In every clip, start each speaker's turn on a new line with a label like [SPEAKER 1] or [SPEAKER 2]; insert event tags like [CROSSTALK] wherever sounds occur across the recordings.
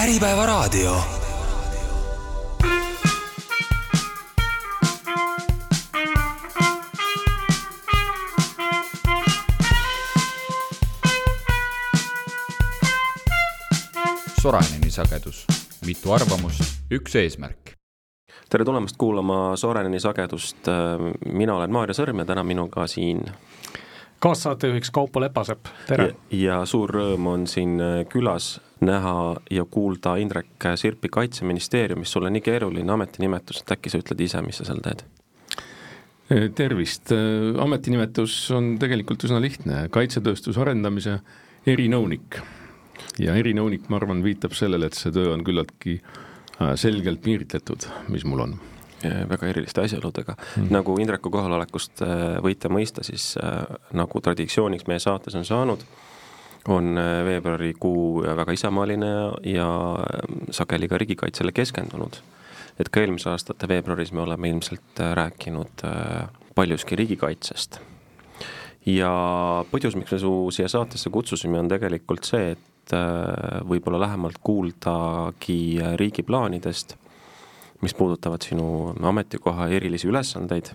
[SPEAKER 1] Äripäevaraadio.
[SPEAKER 2] Soraineni sagedus, mitu arvamust, üks eesmärk.
[SPEAKER 3] Tere tulemast kuulama Soreneni sagedust, mina olen Maarja Sõrm ja täna minuga siin
[SPEAKER 4] kaassaatejuhiks Kaupo Lepasepp, tere!
[SPEAKER 3] ja suur rõõm on siin külas näha ja kuulda Indrek Sirpi Kaitseministeeriumis, sul on nii keeruline ametinimetus, et äkki sa ütled ise, mis sa seal teed?
[SPEAKER 5] tervist, ametinimetus on tegelikult üsna lihtne, kaitsetööstuse arendamise erinõunik. ja erinõunik, ma arvan, viitab sellele, et see töö on küllaltki äh, selgelt piiritletud, mis mul on
[SPEAKER 3] väga eriliste asjaoludega mm. -hmm. nagu Indreku kohalolekust äh, võite mõista, siis äh, nagu traditsiooniks meie saates on saanud, on veebruarikuu väga isamaaline ja, ja sageli ka riigikaitsele keskendunud. et ka eelmise aastate veebruaris me oleme ilmselt rääkinud paljuski riigikaitsest. ja põhjus, miks me su siia saatesse kutsusime, on tegelikult see, et võib-olla lähemalt kuuldagi riigi plaanidest mis puudutavad sinu ametikoha erilisi ülesandeid,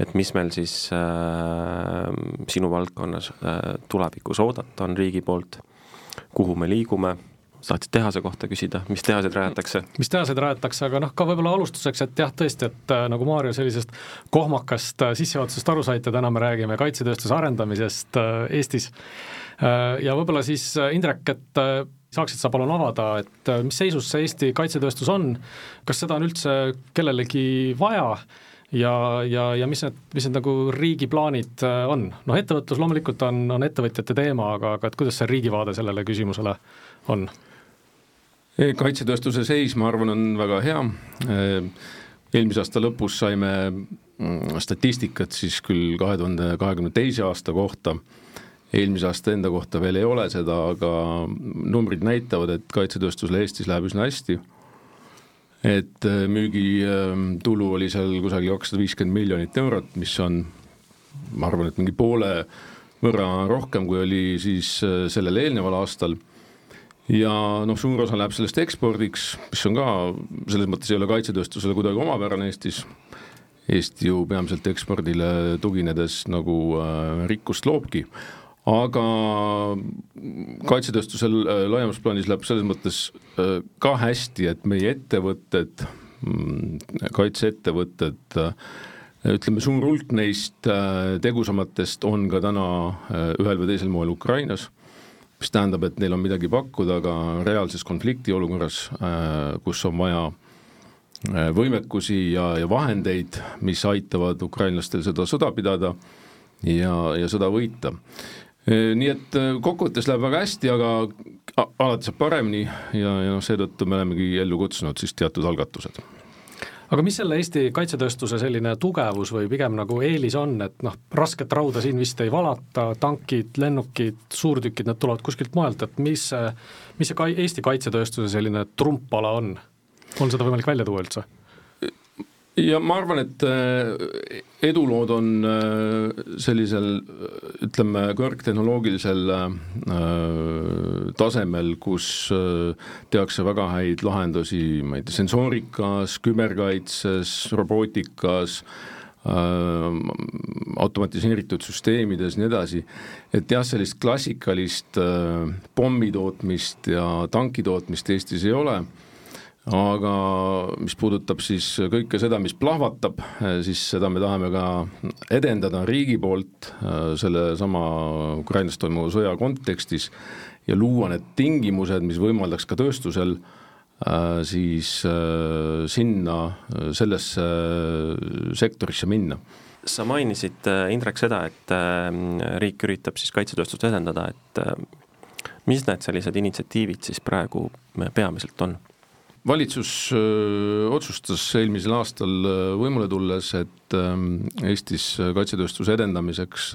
[SPEAKER 3] et mis meil siis äh, sinu valdkonnas äh, tulevikus oodata on riigi poolt, kuhu me liigume, tahtsid tehase kohta küsida, mis tehaseid rajatakse?
[SPEAKER 4] mis tehaseid rajatakse, aga noh, ka võib-olla alustuseks, et jah, tõesti, et äh, nagu Maarjo sellisest kohmakast äh, sissejuhatusest aru saite, täna me räägime kaitsetööstuse arendamisest äh, Eestis äh,. ja võib-olla siis äh, Indrek, et äh, saaksid sa palun avada, et äh, mis seisus see Eesti kaitsetööstus on, kas seda on üldse kellelegi vaja ja, ja, ja mis need, mis need nagu riigi plaanid äh, on? noh, ettevõtlus loomulikult on, on ettevõtjate teema, aga, aga et kuidas see riigi vaade sellele küsimusele on?
[SPEAKER 5] E, kaitsetööstuse seis, ma arvan, on väga hea, e, eelmise aasta lõpus saime mm, statistikat siis küll kahe tuhande kahekümne teise aasta kohta eelmise aasta enda kohta veel ei ole seda, aga numbrid näitavad, et kaitsetööstusel Eestis läheb üsna hästi. et äh, müügitulu oli seal kusagil kakssada viiskümmend miljonit eurot, mis on, ma arvan, et mingi poole võrra rohkem, kui oli siis äh, sellel eelneval aastal ja noh, suur osa läheb sellest ekspordiks, mis on ka selles mõttes ei ole kaitsetööstusele kuidagi omapärane Eestis. Eesti ju peamiselt ekspordile tuginedes nagu äh, rikkust loobki, aga kaitsetööstusel äh, laiemas plaanis läheb selles mõttes äh, ka hästi, et meie ettevõtted, mm, kaitseettevõtted, äh, ütleme, suur hulk neist tegusamatest on ka täna ühel või teisel moel Ukrainas, mis tähendab, et neil on midagi pakkuda ka reaalses konfliktiolukorras, kus on vaja võimekusi ja, ja vahendeid, mis aitavad ukrainlastel seda sõda pidada ja, ja sõda võita nii et kokkuvõttes läheb väga hästi, aga alati saab paremini ja, ja noh, seetõttu me olemegi ellu kutsunud siis teatud algatused
[SPEAKER 4] aga mis selle Eesti kaitsetööstuse selline tugevus või pigem nagu eelis on, et noh, rasket rauda siin vist ei valata, tankid, lennukid, suurtükid, need tulevad kuskilt mujalt, et mis mis see ka Eesti kaitsetööstuse selline trumpala on? on seda võimalik välja tuua üldse?
[SPEAKER 5] Ja ma arvan, et äh, edulood on äh, sellisel ütleme, kõrgtehnoloogilisel äh, tasemel, kus tehakse väga häid lahendusi, ma ei tea, sensoorikas, küberkaitses, robootikas, automatiseeritud süsteemides, nii edasi, et jah, sellist klassikalist pommitootmist ja tankitootmist Eestis ei ole aga mis puudutab siis kõike seda, mis plahvatab, siis seda me tahame ka edendada riigi poolt äh, sellesama Ukrainas toimuva sõja kontekstis ja luua need tingimused, mis võimaldaks ka tööstusel äh, siis äh, sinna, sellesse sektorisse minna
[SPEAKER 3] sa mainisid, Indrek, seda, et riik üritab siis kaitsetööstust edendada, et mis need sellised initsiatiivid siis praegu peamiselt on?
[SPEAKER 5] Valitsus öö, otsustas eelmisel aastal võimule tulles, et öö, Eestis kaitsetööstuse edendamiseks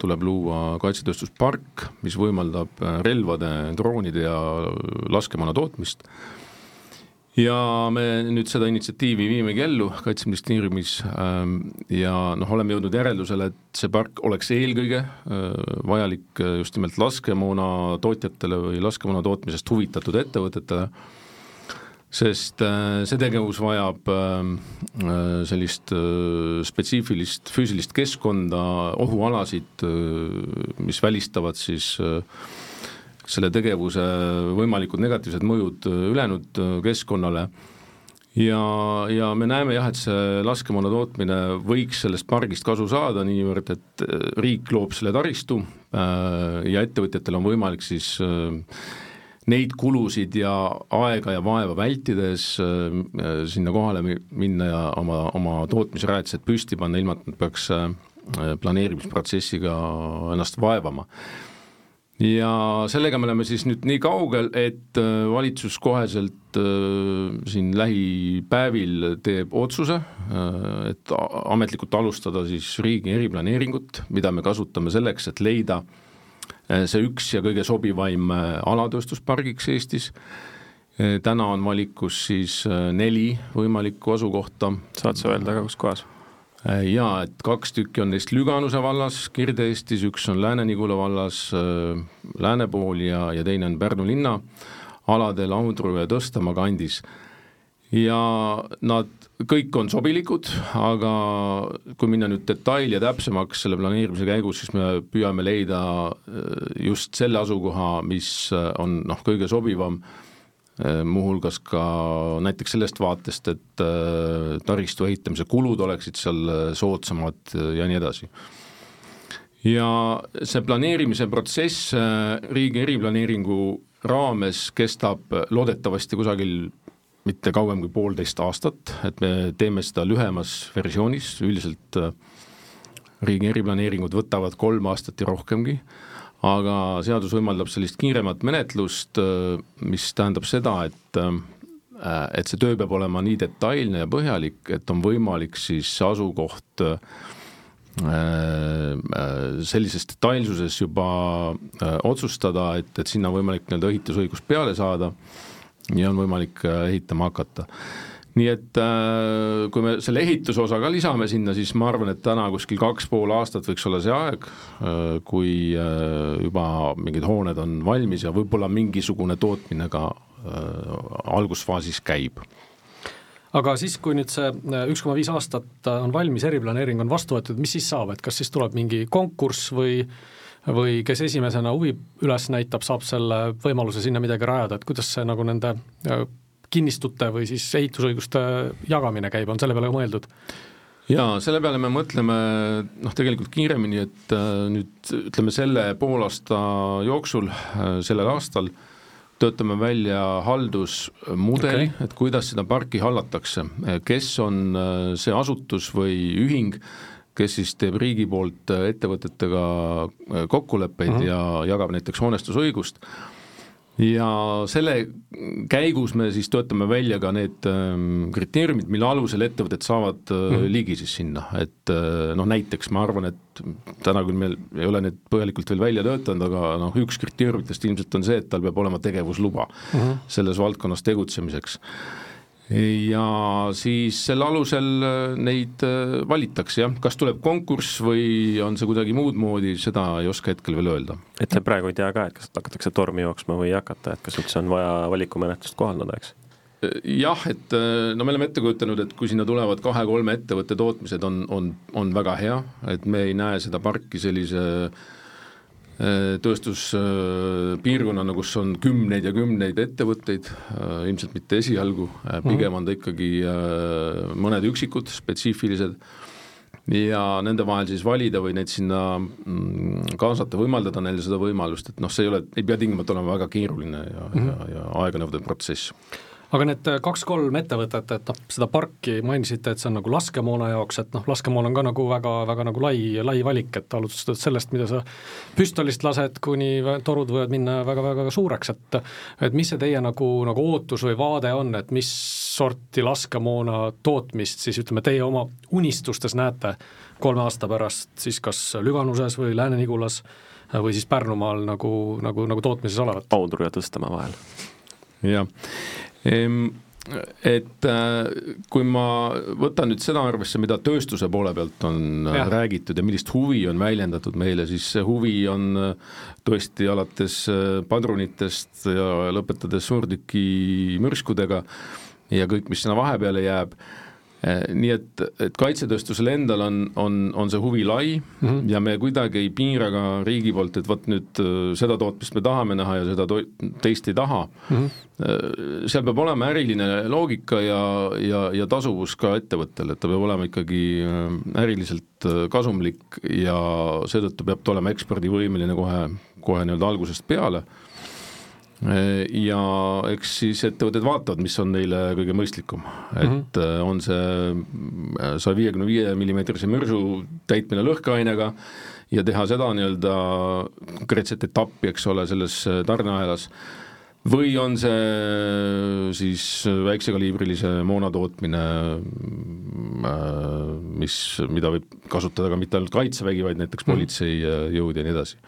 [SPEAKER 5] tuleb luua kaitsetööstuspark, mis võimaldab relvade, droonide ja laskemoona tootmist. ja me nüüd seda initsiatiivi viimegi ellu Kaitseministeeriumis ähm, ja noh, oleme jõudnud järeldusele, et see park oleks eelkõige äh, vajalik äh, just nimelt laskemoona tootjatele või laskemoona tootmisest huvitatud ettevõtetele, sest äh, see tegevus vajab ähm, sellist spetsiifilist füüsilist keskkonda, ohualasid, mis välistavad siis äh, selle tegevuse võimalikud negatiivsed mõjud ülejäänud keskkonnale. Ja, ja me näeme jah, et see laskemoona tootmine võiks sellest pargist kasu saada, niivõrd et riik loob selle taristu äh, ja ettevõtjatel on võimalik siis äh, neid kulusid ja aega ja vaeva vältides äh, sinna kohale minna ja oma, oma tootmisrajatised püsti panna, ilma et nad peaks planeerimisprotsessiga ennast vaevama. Ja sellega me oleme siis nüüd nii kaugel, et äh, valitsus koheselt äh, siin lähipäevil teeb otsuse, äh, et ametlikult alustada siis riigi eriplaneeringut, mida me kasutame selleks, et leida see üks ja kõige sobivaim alatööstuspargiks Eestis. täna on valikus siis neli võimalikku asukohta.
[SPEAKER 3] saad sa öelda ka, kus kohas?
[SPEAKER 5] Jaa, et kaks tükki on neist Lüganuse vallas Kirde-Eestis, üks on Lääne-Nigula vallas lääne pool ja, ja teine on Pärnu linna aladel Audru ja Tõstamaa kandis. ja nad kõik on sobilikud, aga kui minna nüüd detail ja täpsemaks selle planeerimise käigus, siis me püüame leida äh, just selle asukoha, mis on noh, kõige sobivam Äh, muuhulgas ka näiteks sellest vaatest, et äh, taristu ehitamise kulud oleksid seal äh, soodsamad ja nii edasi. ja see planeerimise protsess riigi eriplaneeringu raames kestab loodetavasti kusagil mitte kauem kui poolteist aastat, et me teeme seda lühemas versioonis, üldiselt riigi eriplaneeringud võtavad kolm aastat ja rohkemgi aga seadus võimaldab sellist kiiremat menetlust, äh, mis tähendab seda, et äh, et see töö peab olema nii detailne ja põhjalik, et on võimalik siis asukoht äh, sellises detailsuses juba otsustada, et, et sinna on võimalik nii-öelda ehitusõigus peale saada ja on võimalik ehitama hakata. Nii et äh, kui me selle ehituse osa ka lisame sinna, siis ma arvan, et täna kuskil kaks pool aastat võiks olla see aeg, äh, kui äh, juba mingid hooned on valmis ja võib-olla mingisugune tootmine ka algusfaasis käib.
[SPEAKER 4] Aga siis, kui nüüd see üks koma viis aastat on valmis, eriplaneering on vastu võetud, mis siis saab, et kas siis tuleb mingi konkurss või või kes esimesena huvi üles näitab, saab selle võimaluse sinna midagi rajada, et kuidas see nagu nende kinnistute või siis ehitusõiguste jagamine käib, on selle peale mõeldud?
[SPEAKER 5] jaa, selle peale me mõtleme noh, tegelikult kiiremini, et äh, nüüd ütleme selle poolaasta jooksul, äh, sellel aastal töötame välja haldusmudeli okay., et kuidas seda parki hallatakse, kes on äh, see asutus või ühing, kes siis teeb riigi poolt ettevõtetega kokkuleppeid uh mhm. -huh. ja jagab näiteks hoonestusõigust ja selle käigus me siis töötame välja ka need ähm, kriteeriumid, mille alusel ettevõtted saavad mm -hmm. ligi siis sinna, et äh, noh, näiteks ma arvan, et täna küll meil ei ole need põhjalikult veel välja töötanud, aga noh, üks kriteeriumitest ilmselt on see, et tal peab olema tegevusluba mm -hmm. selles valdkonnas tegutsemiseks ja siis selle alusel äh, neid äh, valitakse jah, kas tuleb konkurss või on see kuidagi muud moodi, seda ei oska hetkel veel öelda.
[SPEAKER 3] et te praegu ei tea ka, et kas hakatakse tormi jooksma või ei hakata, et kas üldse on vaja valikumenetlust kohaldada, eks?
[SPEAKER 5] Äh, jah, et no me oleme ette kujutanud, et kui sinna tulevad kahe-kolme ettevõtte tootmised, on, on, on väga hea, et me ei näe seda parki sellise äh, Äh, tööstuspiirkonnana, kus on kümneid ja kümneid ettevõtteid, äh, ilmselt mitte esialgu, äh, pigem on ta ikkagi mõned üksikud spetsiifilised. Ja nende vahel siis valida või neid sinna mm, kaasata, võimaldada neile seda võimalust, et noh, see ei ole, ei pea tingimata olema väga keeruline ja mm, -hmm. ja, ja aeganõudev protsess
[SPEAKER 4] aga need äh, kaks-kolm ettevõtet, et noh, seda parki mainisite, et see on nagu laskemoona jaoks, et noh, laskemoon on ka nagu väga, väga nagu lai, lai valik, et alustades sellest, mida sa püstolist lased, kuni torud võivad minna väga-väga suureks, et et mis see teie nagu, nagu ootus või vaade on, et mis sorti laskemoona tootmist siis ütleme, teie oma unistustes näete kolme aasta pärast siis kas Lüganuses või Lääne-Nigulas või siis Pärnumaal nagu, nagu, nagu tootmises olevat?
[SPEAKER 3] Audru ja Tõstamaa vahel.
[SPEAKER 5] jah, et kui ma võtan nüüd seda arvesse, mida tööstuse poole pealt on ja. räägitud ja millist huvi on väljendatud meile, siis see huvi on tõesti alates padrunitest ja lõpetades suurtükimürskudega ja kõik, mis sinna vahepeale jääb nii et, et kaitsetööstusel endal on, on, on see huvi lai mm -hmm. ja me kuidagi ei piira ka riigi poolt, et vot nüüd äh, seda tootmist me tahame näha ja seda to-, teist ei taha mm. -hmm. seal peab olema äriline loogika ja, ja, ja tasuvus ka ettevõttel, et ta peab olema ikkagi äriliselt kasumlik ja seetõttu peab ta olema ekspordivõimeline kohe, kohe nii-öelda algusest peale ja eks siis ettevõtted vaatavad, mis on neile kõige mõistlikum, et mm -hmm. on see saja viiekümne viie millimeetrise mürsu täitmine lõhkeainega ja teha seda nii-öelda konkreetset etappi, eks ole, selles tarneahelas, või on see siis väiksekaliibrilise moona tootmine, mis, mida võib kasutada ka mitte ainult Kaitsevägi, vaid näiteks politseijõud ja nii edasi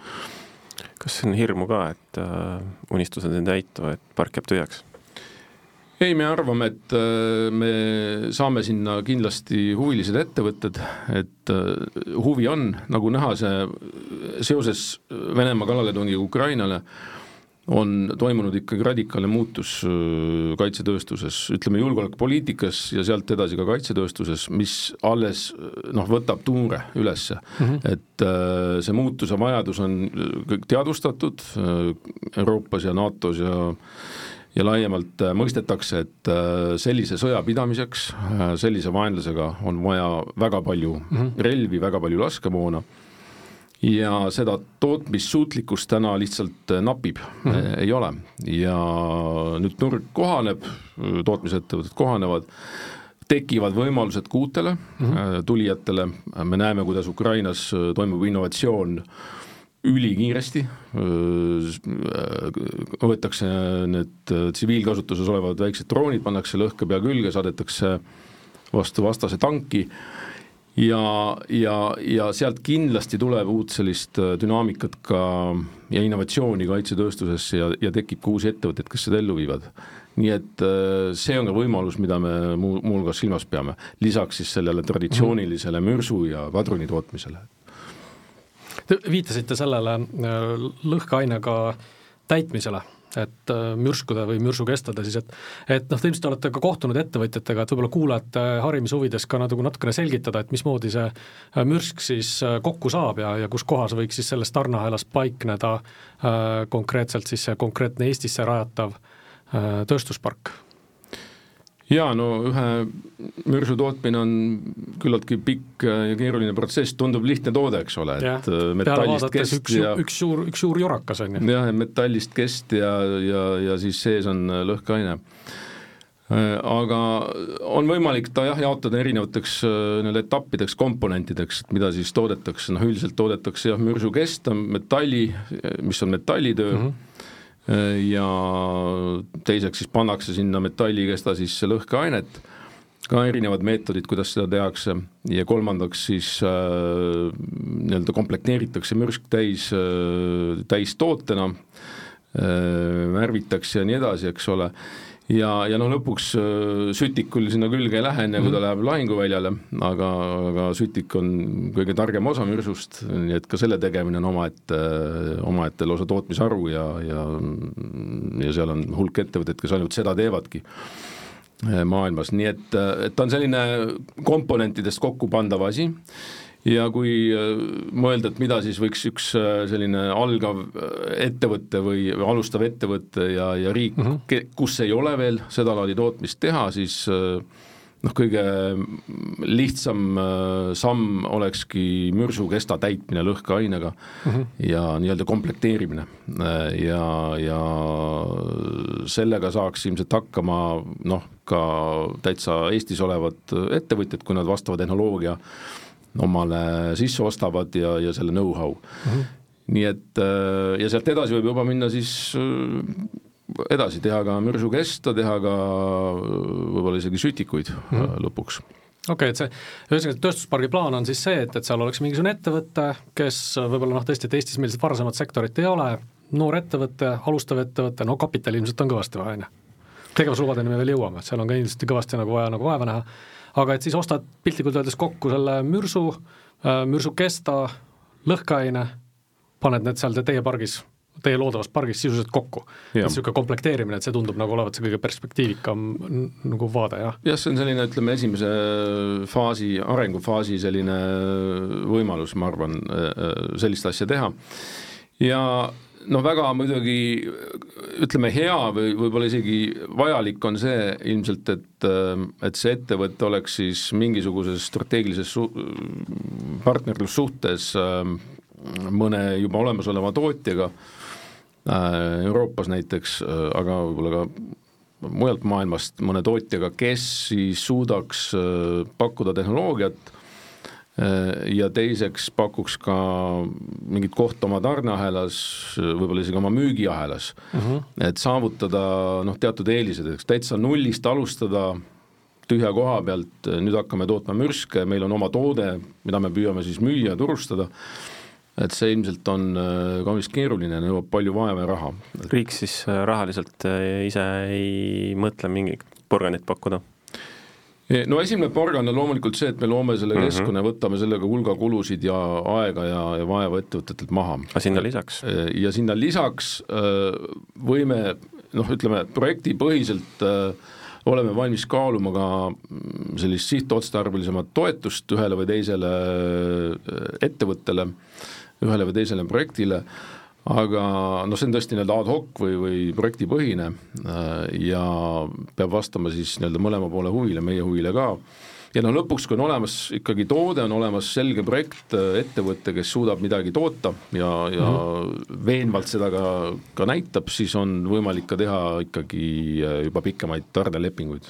[SPEAKER 3] kas on hirmu ka, et äh, unistused ei täitu, et park jääb tühjaks?
[SPEAKER 5] ei, me arvame, et äh, me saame sinna kindlasti huvilised ettevõtted, et äh, huvi on, nagu näha, see seoses Venemaa kallaletungiga Ukrainale äh, on toimunud ikkagi radikaalne muutus äh, kaitsetööstuses, ütleme julgeolekupoliitikas ja sealt edasi ka kaitsetööstuses, mis alles äh, noh, võtab tuure ülesse mm, -hmm. et äh, see muutuse vajadus on kõik teadvustatud Euroopas ja NATO-s ja ja laiemalt mõistetakse, et sellise sõja pidamiseks, sellise vaenlasega on vaja väga palju mm -hmm. relvi, väga palju laskemoona ja seda tootmissuutlikkust täna lihtsalt äh, napib mm, -hmm. ei ole. ja nüüd turg kohaneb, tootmisettevõtted kohanevad, tekivad võimalused ka uutele mm -hmm. tulijatele, me näeme, kuidas Ukrainas toimub innovatsioon ülikiiresti, võetakse need tsiviilkasutuses olevad väiksed droonid, pannakse lõhkepea külge, saadetakse vastu vastase tanki ja, ja, ja sealt kindlasti tuleb uut sellist äh, dünaamikat ka ja innovatsiooni kaitsetööstusesse ja, ja tekib ka uusi ettevõtteid, kes seda ellu viivad. nii et äh, see on ka võimalus, mida me muu, muuhulgas silmas peame, lisaks siis sellele traditsioonilisele mürsu ja padruni tootmisele.
[SPEAKER 4] Te viitasite sellele äh, lõhkeainega täitmisele et äh, mürskude või mürsukestade siis, et et noh, te ilmselt olete ka kohtunud ettevõtjatega, et võib-olla kuulajate harimise huvides ka nagu natukene selgitada, et mismoodi see äh, mürsk siis äh, kokku saab ja, ja kus kohas võiks siis selles tarneahelas paikneda äh, konkreetselt siis see konkreetne Eestisse rajatav äh, tööstuspark
[SPEAKER 5] jaa, no ühe mürsu tootmine on küllaltki pikk ja keeruline protsess, tundub lihtne toode, eks ole,
[SPEAKER 4] et äh, metallist kest üks, ja üks suur, üks suur jurakas on
[SPEAKER 5] ju. jah, metallist kest ja, ja, ja siis sees on äh, lõhkeaine. Äh, aga on võimalik ta jah, jaotada erinevateks nii-öelda etappideks, komponentideks, et mida siis toodetakse, noh üldiselt toodetakse jah, mürsu kesta, metalli, mis on metallitöö. Mm, -hmm ja teiseks siis pannakse sinna metallikesta sisse lõhkeainet, ka erinevad meetodid, kuidas seda tehakse, ja kolmandaks siis äh, nii-öelda komplekteeritakse mürsk täis äh,, täistootena äh,, värvitakse ja nii edasi, eks ole ja, ja noh, lõpuks äh, sütikul sinna külge ei lähe, enne kui ta mhm. läheb lahinguväljale, aga, aga sütik on kõige targem osa mürsust, nii et ka selle tegemine on omaette, omaette lausa tootmisharu ja, ja ja seal on hulk ettevõtteid, kes ainult seda teevadki äh, maailmas, nii et, et ta on selline komponentidest kokku pandav asi ja kui äh, mõelda, et mida siis võiks üks äh, selline algav äh, ettevõte või alustav ettevõte ja, ja riik mm, -hmm. kus ei ole veel sedalaadi tootmist teha, siis noh, kõige lihtsam samm olekski mürsukesta täitmine lõhkeainega mm -hmm. ja nii-öelda komplekteerimine. ja, ja sellega saaks ilmselt hakkama noh, ka täitsa Eestis olevad ettevõtjad, kui nad vastava tehnoloogia omale sisse ostavad ja, ja selle know-how mm. -hmm. nii et äh, ja sealt edasi võib juba minna siis äh, edasi, teha ka mürsukesta, teha ka äh, võib-olla isegi sütikuid mm -hmm. lõpuks
[SPEAKER 4] okei okay,, et see, ühesõnaga tööstuspargi plaan on siis see, et, et seal oleks mingisugune ettevõte, kes võib-olla noh, tõesti, et Eestis meil varasemat sektorit ei ole, noor ettevõte, alustav ettevõte, no kapitali ilmselt on kõvasti vaja, on ju tegevuslubadeni me veel jõuame, seal on ka ilmselt kõvasti nagu vaja nagu vaeva näha, aga et siis ostad piltlikult öeldes kokku selle mürsu, äh, mürsu kesta, lõhkeaine, paned need seal teie pargis teie loodavas pargis sisuliselt kokku. niisugune komplekteerimine, et see tundub nagu olevat see kõige perspektiivikam nagu vaade, jah?
[SPEAKER 5] jah, see on selline, ütleme, esimese faasi, arengufaasi selline võimalus, ma arvan, sellist asja teha. ja noh, väga muidugi ütleme, hea või võib-olla isegi vajalik on see ilmselt, et, et see ettevõte oleks siis mingisuguses strateegilises su-, partnerlussuhtes mõne juba olemasoleva tootjaga, Euroopas näiteks, aga võib-olla ka mujalt maailmast mõne tootjaga, kes siis suudaks pakkuda tehnoloogiat Äh, ja teiseks pakuks ka mingit kohta oma tarneahelas, võib-olla isegi oma müügiahelas mhm. -huh. et saavutada noh, teatud eelised, eks täitsa nullist alustada tühja koha pealt, nüüd hakkame tootma mürske, meil on oma toode, mida me püüame siis müüa, turustada, et see ilmselt on äh, kaunis keeruline, nõuab palju vaeva ja raha.
[SPEAKER 3] riik siis äh, rahaliselt ise ei mõtle mingit porganit pakkuda?
[SPEAKER 5] No esimene porgand on loomulikult see, et me loome selle mhm. keskkonna mm -hmm. ja võtame sellega hulga kulusid ja aega ja, ja vaeva ettevõtetelt maha.
[SPEAKER 3] aga sinna lisaks?
[SPEAKER 5] ja sinna lisaks võime noh, ütleme projektipõhiselt oleme valmis kaaluma ka sellist sihtotstarbelisemat toetust ühele või teisele ettevõttele, ühele või teisele projektile aga noh, see on tõesti nii-öelda ad hoc või, või projektipõhine äh, ja peab vastama siis nii-öelda mõlema poole huvile, meie huvile ka. ja noh, lõpuks, kui on olemas ikkagi toode, on olemas selge projekt, äh, ettevõte, kes suudab midagi toota ja, ja mm -hmm. veenvalt seda ka, ka näitab, siis on võimalik ka teha ikkagi äh, juba pikemaid tarnelepinguid.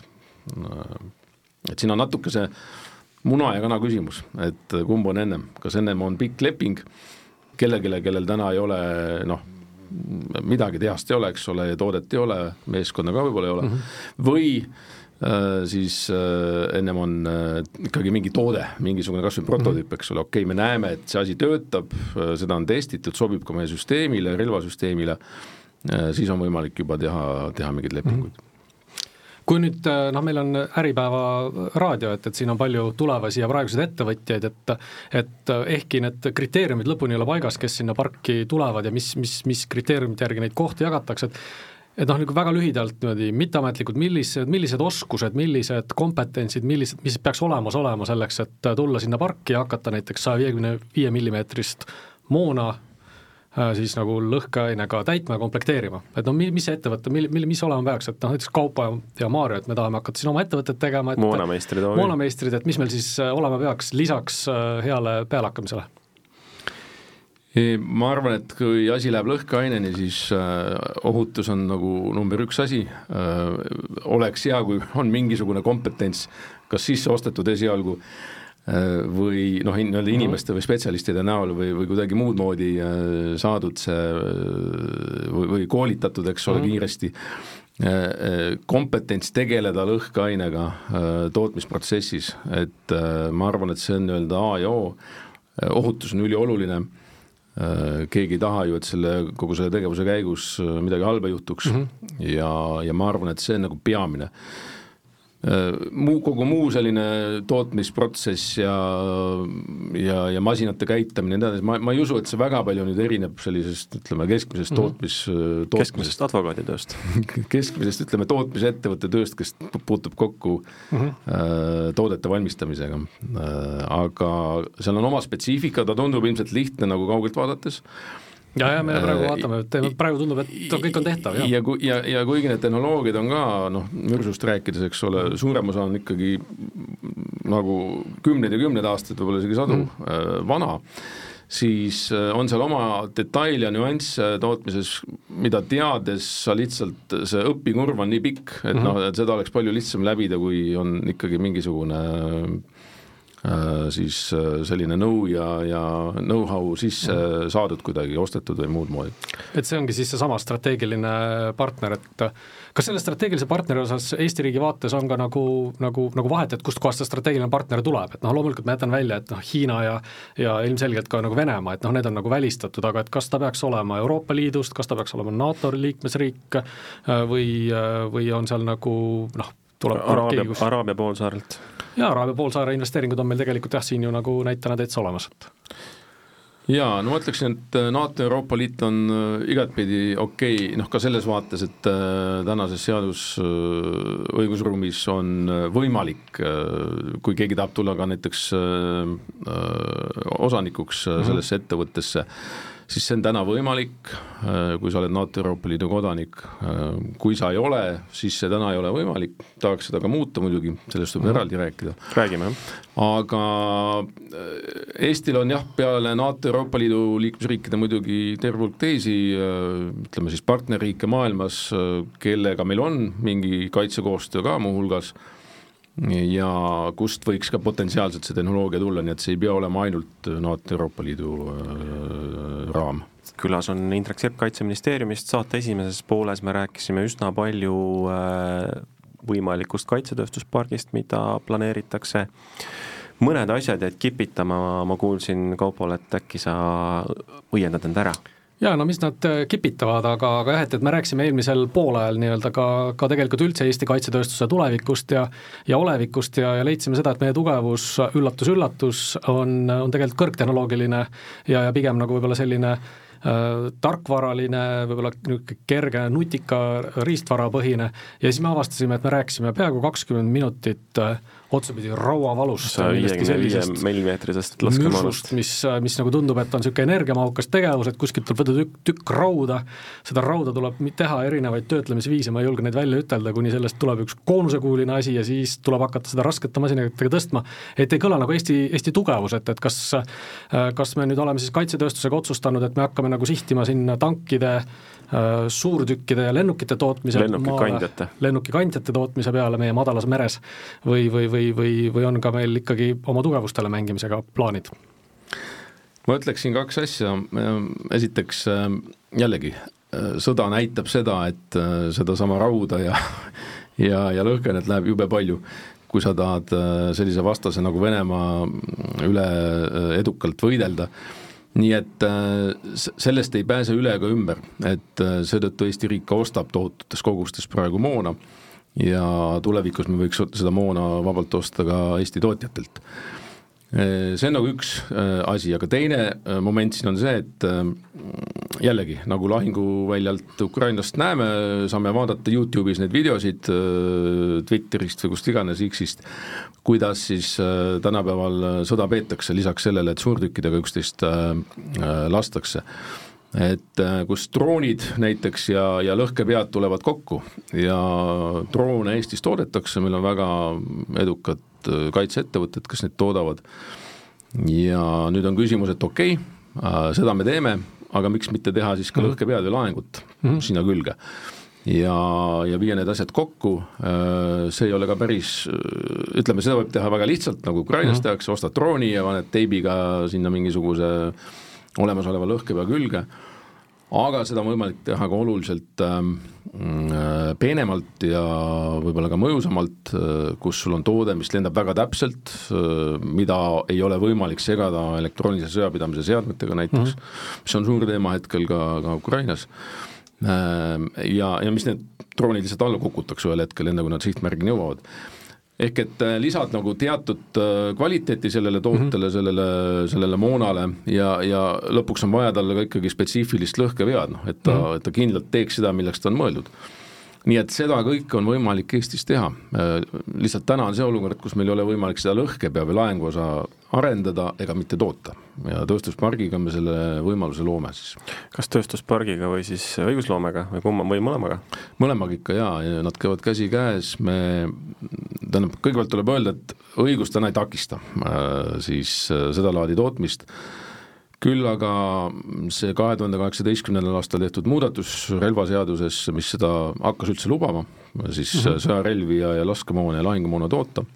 [SPEAKER 5] et siin on natuke see muna ja kana küsimus, et kumb on ennem, kas ennem on pikk leping kellelegi, kellel täna ei ole noh, midagi tehast ei ole, eks ole, toodet ei ole, meeskonda ka võib-olla ei ole mm, -hmm. või äh, siis äh, ennem on äh, ikkagi mingi toode, mingisugune kas või prototüüp, mhm. eks ole, okei okay,, me näeme, et see asi töötab, äh, seda on testitud, sobib ka meie süsteemile, relvasüsteemile äh,, siis on võimalik juba teha, teha mingeid lepinguid mm. -hmm
[SPEAKER 4] kui nüüd äh, noh, meil on Äripäeva raadio, et, et siin on palju tulevasi ja praeguseid ettevõtjaid, et et äh, ehkki need kriteeriumid lõpuni ei ole paigas, kes sinna parki tulevad ja mis, mis, mis kriteeriumite järgi neid kohti jagatakse, et et noh, nagu väga lühidalt niimoodi mitteametlikud, millised, millised oskused, millised kompetentsid, millised, mis peaks olemas olema selleks, et tulla sinna parki ja hakata näiteks saja viiekümne viie millimeetrist moona siis nagu lõhkeainega täitma ja komplekteerima. et noh, mis see ettevõte, mil, mil, mis olema peaks, et noh, näiteks Kaupo ja Maarjo, et me tahame hakata siin oma ettevõtet tegema, et
[SPEAKER 3] moonameistrid,
[SPEAKER 4] moonameistrid, et mis meil siis äh, olema peaks lisaks äh, heale pealehakkamisele?
[SPEAKER 5] ma arvan, et kui asi läheb lõhkeaineni, siis ohutus on nagu number üks asi, oleks hea, kui on mingisugune kompetents kas sisse ostetud esialgu Äh, või noh, nii-öelda mhm. inimeste või spetsialistide näol või, või kuidagi muud moodi äh, saadud see äh, või, või koolitatud, eks ole -hmm. kiiresti kompetents tegeleda lõhkeainega tootmisprotsessis, et ma arvan, et see on nii-öelda A ja O, ohutus on ülioluline, keegi ei taha ju, et selle, kogu selle tegevuse käigus midagi halba juhtuks mm -hmm. ja, ja ma arvan, et see on nagu peamine Äh, muu, kogu muu selline tootmisprotsess ja, ja, ja masinate käitamine ja nii edasi, ma, ma ei usu, et see väga palju nüüd erineb sellisest, ütleme, keskmisest mhm. tootmis mm,
[SPEAKER 3] -hmm. keskmisest advokaaditööst [LAUGHS]
[SPEAKER 5] keskmisest, ütleme, tootmisettevõtte tööst, kes puutub kokku mm -hmm. äh, toodete valmistamisega äh,. aga seal on oma spetsiifika, ta tundub ilmselt lihtne nagu kaugelt vaadates äh,,
[SPEAKER 4] ja, ja me praegu äh, vaatame, et praegu tundub, et kõik on tehtav,
[SPEAKER 5] ja, ja, ja kuigi need tehnoloogiad on ka noh, mürsust rääkides, eks ole, suurem osa on ikkagi nagu kümneid ja kümneid aastaid, võib-olla isegi sadu mm. vana, siis äh, on seal oma detail ja nüansse tootmises, mida teades sa lihtsalt, see õpikurv on nii pikk, et mm -hmm. noh, et seda oleks palju lihtsam läbida, kui on ikkagi mingisugune siis selline nõu ja, ja know-how sisse saadud kuidagi, ostetud või muud moodi.
[SPEAKER 4] et see ongi siis seesama strateegiline partner, et kas selle strateegilise partneri osas Eesti riigi vaates on ka nagu, nagu, nagu vahet, et kustkohast see strateegiline partner tuleb, et noh, loomulikult ma jätan välja, et noh, Hiina ja ja ilmselgelt ka nagu Venemaa, et noh, need on nagu välistatud, aga et kas ta peaks olema Euroopa Liidust, kas ta peaks olema NATO liikmesriik äh, või, äh, või on seal nagu noh, tuleb
[SPEAKER 3] Araabia, Araabia poolsaarelt?
[SPEAKER 4] Jaa, Araabia poolsaare investeeringud on meil tegelikult jah, siin ju nagu näitena täitsa olemas, et
[SPEAKER 5] jaa, no ma ütleksin, et äh, NATO ja Euroopa Liit on äh, igatpidi okei okay,, noh ka selles vaates, et äh, tänases seadus õigusruumis on võimalik, kui keegi tahab tulla ka näiteks osanikuks mhm. sellesse ettevõttesse, siis see on täna võimalik, äh, kui sa oled NATO Euroopa Liidu kodanik, äh, kui sa ei ole, siis see täna ei ole võimalik, tahaks seda ka muuta muidugi, sellest võib mm -hmm. eraldi rääkida.
[SPEAKER 3] räägime, jah.
[SPEAKER 5] aga äh, Eestil on jah, peale NATO Euroopa Liidu liikmesriikide muidugi terve hulk teisi ütleme siis partnerriike maailmas, kellega meil on mingi kaitsekoostöö ka muuhulgas ja kust võiks ka potentsiaalselt see tehnoloogia tulla, nii et see ei pea olema ainult NATO Euroopa Liidu äh, raam.
[SPEAKER 3] külas on Indrek Sepp Kaitseministeeriumist, saate esimeses pooles me rääkisime üsna palju äh, võimalikust kaitsetööstuspargist, mida planeeritakse mõned asjad jäid kipitama, ma kuulsin, Kaupol, et äkki sa õiendad end ära
[SPEAKER 4] jaa, no mis nad äh, kipitavad, aga, aga jah, et, et me rääkisime eelmisel poolajal nii-öelda ka, ka tegelikult üldse Eesti kaitsetööstuse tulevikust ja ja olevikust ja, ja leidsime seda, et meie tugevus üllatus-üllatus, on, on tegelikult kõrgtehnoloogiline ja, ja pigem nagu võib-olla selline äh, tarkvaraline, võib-olla niisugune kerge nutika riistvarapõhine ja siis me avastasime, et me rääkisime peaaegu kakskümmend minutit äh, otsapidi rauavalust.
[SPEAKER 3] millimeetrisest
[SPEAKER 4] laskemoonast. mis, mis nagu tundub, et on niisugune energiamahukas tegevus, et kuskilt tuleb võtta tükk, tükk rauda, seda rauda tuleb teha erinevaid töötlemisviise, ma ei julge neid välja ütelda, kuni sellest tuleb üks koonusekuuline asi ja siis tuleb hakata seda raskete masinatega tõstma, et ei kõla nagu Eesti, Eesti tugevus, et, et kas kas me nüüd oleme siis kaitsetööstusega otsustanud, et me hakkame nagu sihtima sinna tankide Äh, suurtükkide ja lennukite tootmise
[SPEAKER 3] lennukikandjate.
[SPEAKER 4] lennukikandjate tootmise peale meie madalas meres või, või, või, või, või on ka meil ikkagi oma tugevustele mängimisega plaanid?
[SPEAKER 5] ma ütleksin kaks asja, esiteks äh, jällegi, äh, sõda näitab seda, et sedasama rauda ja [LAUGHS] ja, ja lõhkenet läheb jube palju kui sa tahad sellise vastase nagu Venemaa üle edukalt võidelda nii et äh, sellest ei pääse üle ega ümber, et äh, seetõttu Eesti riik ka ostab tohututes kogustes praegu moona ja tulevikus me võiks seda moona vabalt osta ka Eesti tootjatelt. Äh, see on nagu üks asi, aga teine moment siin on see, et jällegi, nagu lahinguväljalt Ukrainast näeme, saame vaadata Youtube'is neid videosid Twitterist või kust iganes X-ist, kuidas siis äh, tänapäeval äh, sõda peetakse, lisaks sellele, et suurtükkidega üksteist äh, lastakse. Et kus droonid näiteks ja, ja lõhkepead tulevad kokku ja droone Eestis toodetakse, meil on väga edukad kaitseettevõtted, kes neid toodavad. ja nüüd on küsimus, et okei okay,, seda me teeme, aga miks mitte teha siis ka mhm. lõhkepead või laengut mm -hmm. sinna külge ja, ja viia need asjad kokku, äh, see ei ole ka päris, ütleme, seda võib teha väga lihtsalt, nagu Ukrainas mm -hmm. tehakse, ostad drooni ja paned teibiga sinna mingisuguse olemasoleva lõhkepea külge, aga seda on võimalik teha ka oluliselt ähm, äh, peenemalt ja võib-olla ka mõjusamalt äh,, kus sul on toode, mis lendab väga täpselt äh,, mida ei ole võimalik segada elektroonilise sõjapidamise seadmetega näiteks mm, -hmm. mis on suur teema hetkel ka, ka Ukrainas Ehm, ja, ja mis need droonid lihtsalt alla kukutakse ühel hetkel, enne kui nad sihtmärgini jõuavad. Ehk et äh, lisad nagu teatud äh, kvaliteeti sellele tootele mm, -hmm. sellele, sellele moonale ja, ja lõpuks on vaja talle ka ikkagi spetsiifilist lõhkevead, noh et ta mm, -hmm. et ta kindlalt teeks seda, milleks ta on mõeldud nii et seda kõike on võimalik Eestis teha, äh, lihtsalt täna on see olukord, kus meil ei ole võimalik seda lõhkepea või laenguosa arendada ega mitte toota. Ja tööstuspargiga me selle võimaluse loome siis.
[SPEAKER 3] kas tööstuspargiga või siis õigusloomega või kumma või mõlemaga?
[SPEAKER 5] mõlemaga ikka jaa, ja nad käivad käsikäes, me, tähendab, kõigepealt tuleb öelda, et õigus täna ei takista äh, siis äh, sedalaadi tootmist, küll aga see kahe tuhande kaheksateistkümnendal aastal tehtud muudatus relvaseaduses, mis seda hakkas üldse lubama, siis mm -hmm. sõjarelvi ja, ja laskemoona ja lahingumoona toota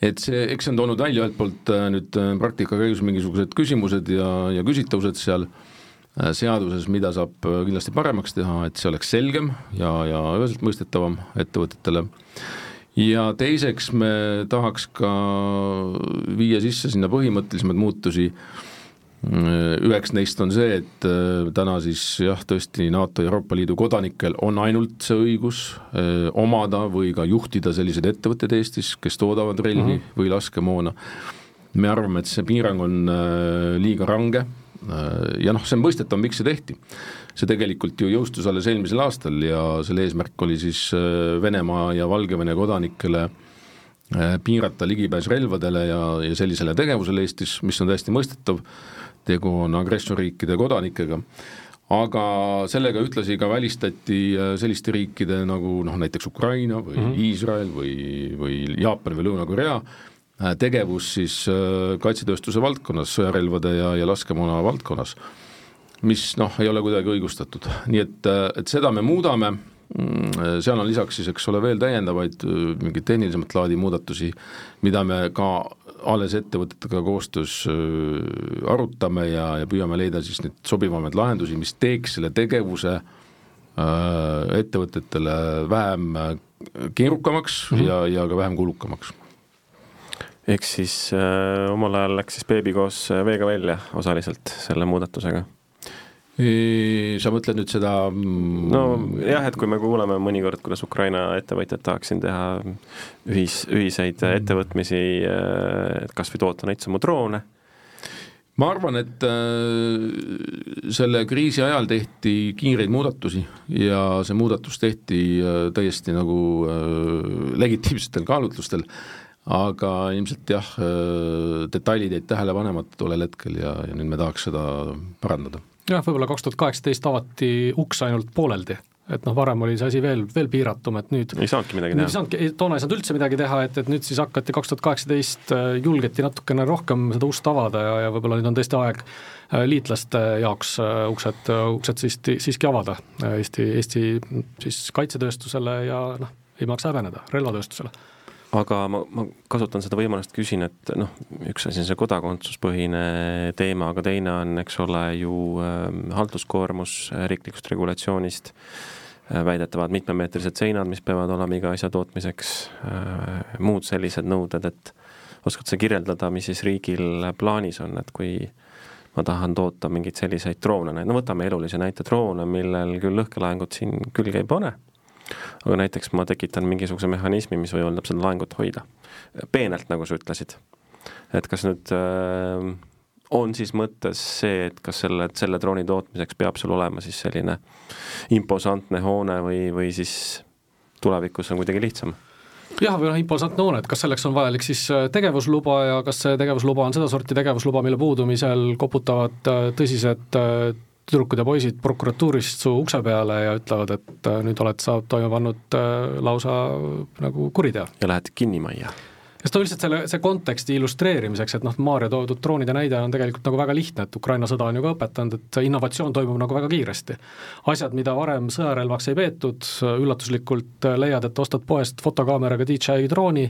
[SPEAKER 5] et see, eks see on toonud välja ühelt poolt äh, nüüd äh, praktika käigus mingisugused küsimused ja, ja küsitavused seal äh, seaduses, mida saab kindlasti paremaks teha, et see oleks selgem ja, ja üheselt mõistetavam ettevõtetele. Ja teiseks me tahaks ka viia sisse sinna põhimõttelisemaid muutusi üheks neist on see, et äh, täna siis jah, tõesti NATO ja Euroopa Liidu kodanikel on ainult see õigus äh, omada või ka juhtida selliseid ettevõtteid Eestis, kes toodavad relvi mm -hmm. või laskemoona. me arvame, et see piirang on äh, liiga range ja noh, see on mõistetav, miks see tehti. See tegelikult ju jõustus alles eelmisel aastal ja selle eesmärk oli siis Venemaa ja Valgevene kodanikele piirata ligipääs relvadele ja, ja sellisele tegevusele Eestis, mis on täiesti mõistetav. Tegu on agressorriikide kodanikega, aga sellega ühtlasi ka välistati äh, selliste riikide nagu noh, näiteks Ukraina või mm -hmm. Iisrael või, või Jaapan või Lõuna-Korea äh, tegevus siis äh, kaitsetööstuse valdkonnas, sõjarelvade ja, ja laskemoona valdkonnas, mis noh, ei ole kuidagi õigustatud, nii et, et seda me muudame, mm, seal on lisaks siis, eks ole, veel täiendavaid mingeid tehnilisemat laadi muudatusi, mida me ka alles ettevõtetega koostöös äh, arutame ja, ja püüame leida siis neid sobivamaid lahendusi, mis teeks selle tegevuse äh, ettevõtetele vähem äh, keerukamaks mm -hmm. ja, ja ka vähem kulukamaks.
[SPEAKER 3] eks siis äh, omal ajal läks siis beebi koos veega välja osaliselt selle muudatusega
[SPEAKER 5] sa mõtled nüüd seda
[SPEAKER 3] mm, nojah, et kui me kuuleme mõnikord, kuidas Ukraina ettevõtjad tahaks siin teha ühis, ühiseid mm. ettevõtmisi, äh, et kas või toota neid samu droone,
[SPEAKER 5] ma arvan, et äh, selle kriisi ajal tehti kiireid muudatusi ja see muudatus tehti äh, täiesti nagu legitiimsetel kaalutlustel, aga ilmselt jah, detailid jäid tähele panemata tollel hetkel ja, ja nüüd me tahaks seda parandada
[SPEAKER 4] jah, võib-olla kaks tuhat kaheksateist avati uks ainult pooleldi, et noh, varem oli see asi veel, veel piiratum, et nüüd
[SPEAKER 3] ei saanudki midagi teha. ei
[SPEAKER 4] saanudki, toona ei saanud üldse midagi teha, et, et nüüd siis hakati kaks tuhat kaheksateist, äh, julgeti natukene rohkem seda ust avada ja, ja võib-olla nüüd on tõesti aeg äh, liitlaste jaoks äh, uksed, uksed siiski, siiski avada Eesti, Eesti siis kaitsetööstusele ja noh, ei maksa häbeneda, relvatööstusele
[SPEAKER 3] aga ma, ma kasutan seda võimalust, küsin, et noh, üks asi on see kodakondsuspõhine teema, aga teine on, eks ole, ju äh, halduskoormus riiklikust regulatsioonist äh,, väidetavad mitmemeetrised seinad, mis peavad olema iga asja tootmiseks äh,, muud sellised nõuded, et oskad sa kirjeldada, mis siis riigil plaanis on, et kui ma tahan toota mingeid selliseid droone, no võtame elulise näite, droone, millel küll lõhkelaengut siin külge ei pane aga näiteks ma tekitan mingisuguse mehhanismi, mis võimaldab seda laengut hoida. peenelt, nagu sa ütlesid. et kas nüüd äh, on siis mõttes see, et kas selle, selle drooni tootmiseks peab sul olema siis selline imposantne hoone või, või siis tulevikus on kuidagi lihtsam?
[SPEAKER 4] jah, või noh, imposantne hoone, et kas selleks on vajalik siis äh, tegevusluba ja kas see tegevusluba on sedasorti tegevusluba, mille puudumisel koputavad äh, tõsised äh, tüdrukud ja poisid prokuratuurist su ukse peale ja ütlevad, et äh, nüüd oled sa toime pannud äh, lausa nagu kuriteo.
[SPEAKER 3] ja lähed kinnimajja
[SPEAKER 4] sest no lihtsalt selle, see konteksti illustreerimiseks, et noh, Maarja toodud droonide näide on tegelikult nagu väga lihtne, et Ukraina sõda on ju ka õpetanud, et see innovatsioon toimub nagu väga kiiresti. asjad, mida varem sõjarelvaks ei peetud, üllatuslikult leiad, et ostad poest fotokaameraga DJI drooni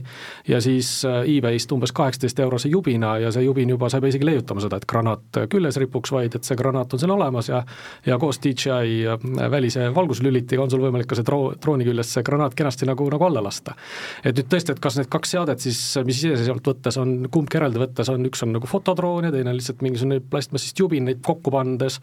[SPEAKER 4] ja siis äh, e-Bayst umbes kaheksateist eurose jubina ja see jubin juba, sa ei pea isegi leiutama seda, et granaat küljes ripuks, vaid et see granaat on seal olemas ja ja koos DJI äh, välise valguslülitiga on sul võimalik ka see droo-, drooni küljest see granaat kenasti nagu, nagu alla lasta. et nüüd tõesti, et kas need kaks seadet siis mis, iseseisvalt võttes on, kumbki eraldi võttes on, üks on nagu fotodroon ja teine on lihtsalt mingisugune plastmassist jubin, neid kokku pannes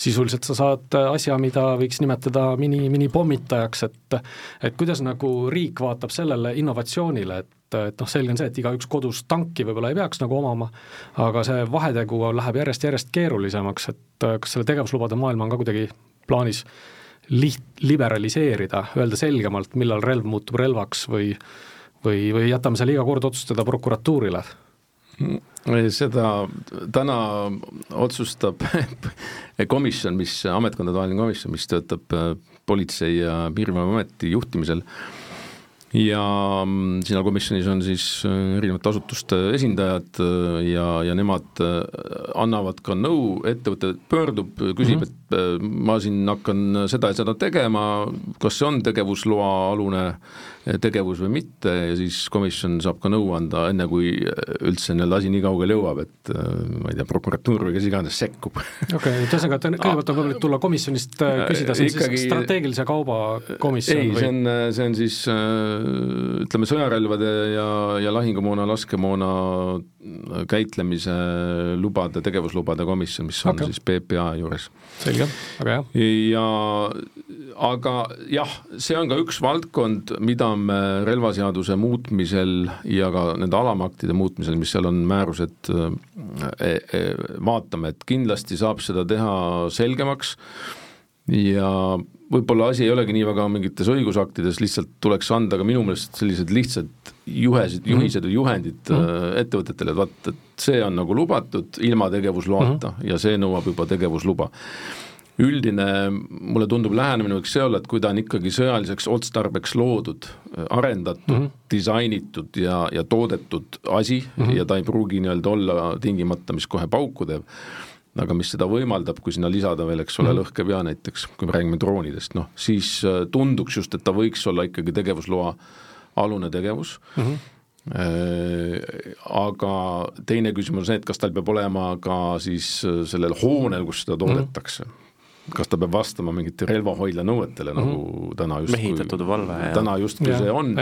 [SPEAKER 4] sisuliselt sa saad asja, mida võiks nimetada mini, minipommitajaks, et et kuidas nagu riik vaatab sellele innovatsioonile, et et noh, selge on see, et igaüks kodus tanki võib-olla ei peaks nagu omama, aga see vahetegu läheb järjest-järjest keerulisemaks, et kas selle tegevuslubade maailma on ka kuidagi plaanis liht-, liberaliseerida, öelda selgemalt, millal relv muutub relvaks või või, või jätame selle iga kord otsustada prokuratuurile?
[SPEAKER 5] seda täna otsustab [LAUGHS] komisjon, mis, ametkondadevaheline komisjon, mis töötab äh, Politsei- ja Piirivalveameti juhtimisel ja mm, siin komisjonis on siis äh, erinevate asutuste esindajad äh, ja, ja nemad annavad ka nõu, ettevõte pöördub, küsib mm, -hmm. Äh, ma siin hakkan seda ja seda tegema, kas see on tegevusloa alune tegevus või mitte ja siis komisjon saab ka nõu anda, enne kui üldse nii-öelda asi nii kaugele jõuab, et ma ei tea, prokuratuur või kes iganes sekkub.
[SPEAKER 4] okei okay,, et ühesõnaga, et kõigepealt on võimalik tulla komisjonist küsida, see on Ikkagi... siis strateegilise kauba komisjon
[SPEAKER 5] ei, see on, see on siis ütleme, sõjarelvade ja, ja lahingumoona, laskemoona käitlemise lubade, tegevuslubade komisjon, mis on okay. siis PPA juures.
[SPEAKER 4] selge, väga hea.
[SPEAKER 5] ja aga jah, see on ka üks valdkond, mida me relvaseaduse muutmisel ja ka nende alamaktide muutmisel, mis seal on määrused, e, e, vaatame, et kindlasti saab seda teha selgemaks ja võib-olla asi ei olegi nii väga mingites õigusaktides, lihtsalt tuleks anda ka minu meelest sellised lihtsad juhesid, mhm. juhised või juhendid mm -hmm. ettevõtetele, et vaat, et see on nagu lubatud ilma tegevusloata mm -hmm. ja see nõuab juba tegevusluba. üldine, mulle tundub, lähenemine võiks see olla, et kui ta on ikkagi sõjaliseks otstarbeks loodud, arendatud mm, -hmm. disainitud ja, ja toodetud asi mm -hmm. ja ta ei pruugi nii-öelda olla tingimata, mis kohe pauku teeb aga mis seda võimaldab, kui sinna lisada veel, eks ole mm, -hmm. lõhkepea näiteks, kui me räägime droonidest, noh siis äh, tunduks just, et ta võiks olla ikkagi tegevusloa alune tegevus mm. -hmm aga teine küsimus on see, et kas tal peab olema ka siis äh, sellel hoonel, kus seda toodetakse mm. -hmm. kas ta peab vastama mingite relvahoidla nõuetele mm, -hmm. nagu täna justkui
[SPEAKER 3] mehitatud valve
[SPEAKER 5] täna justkui see on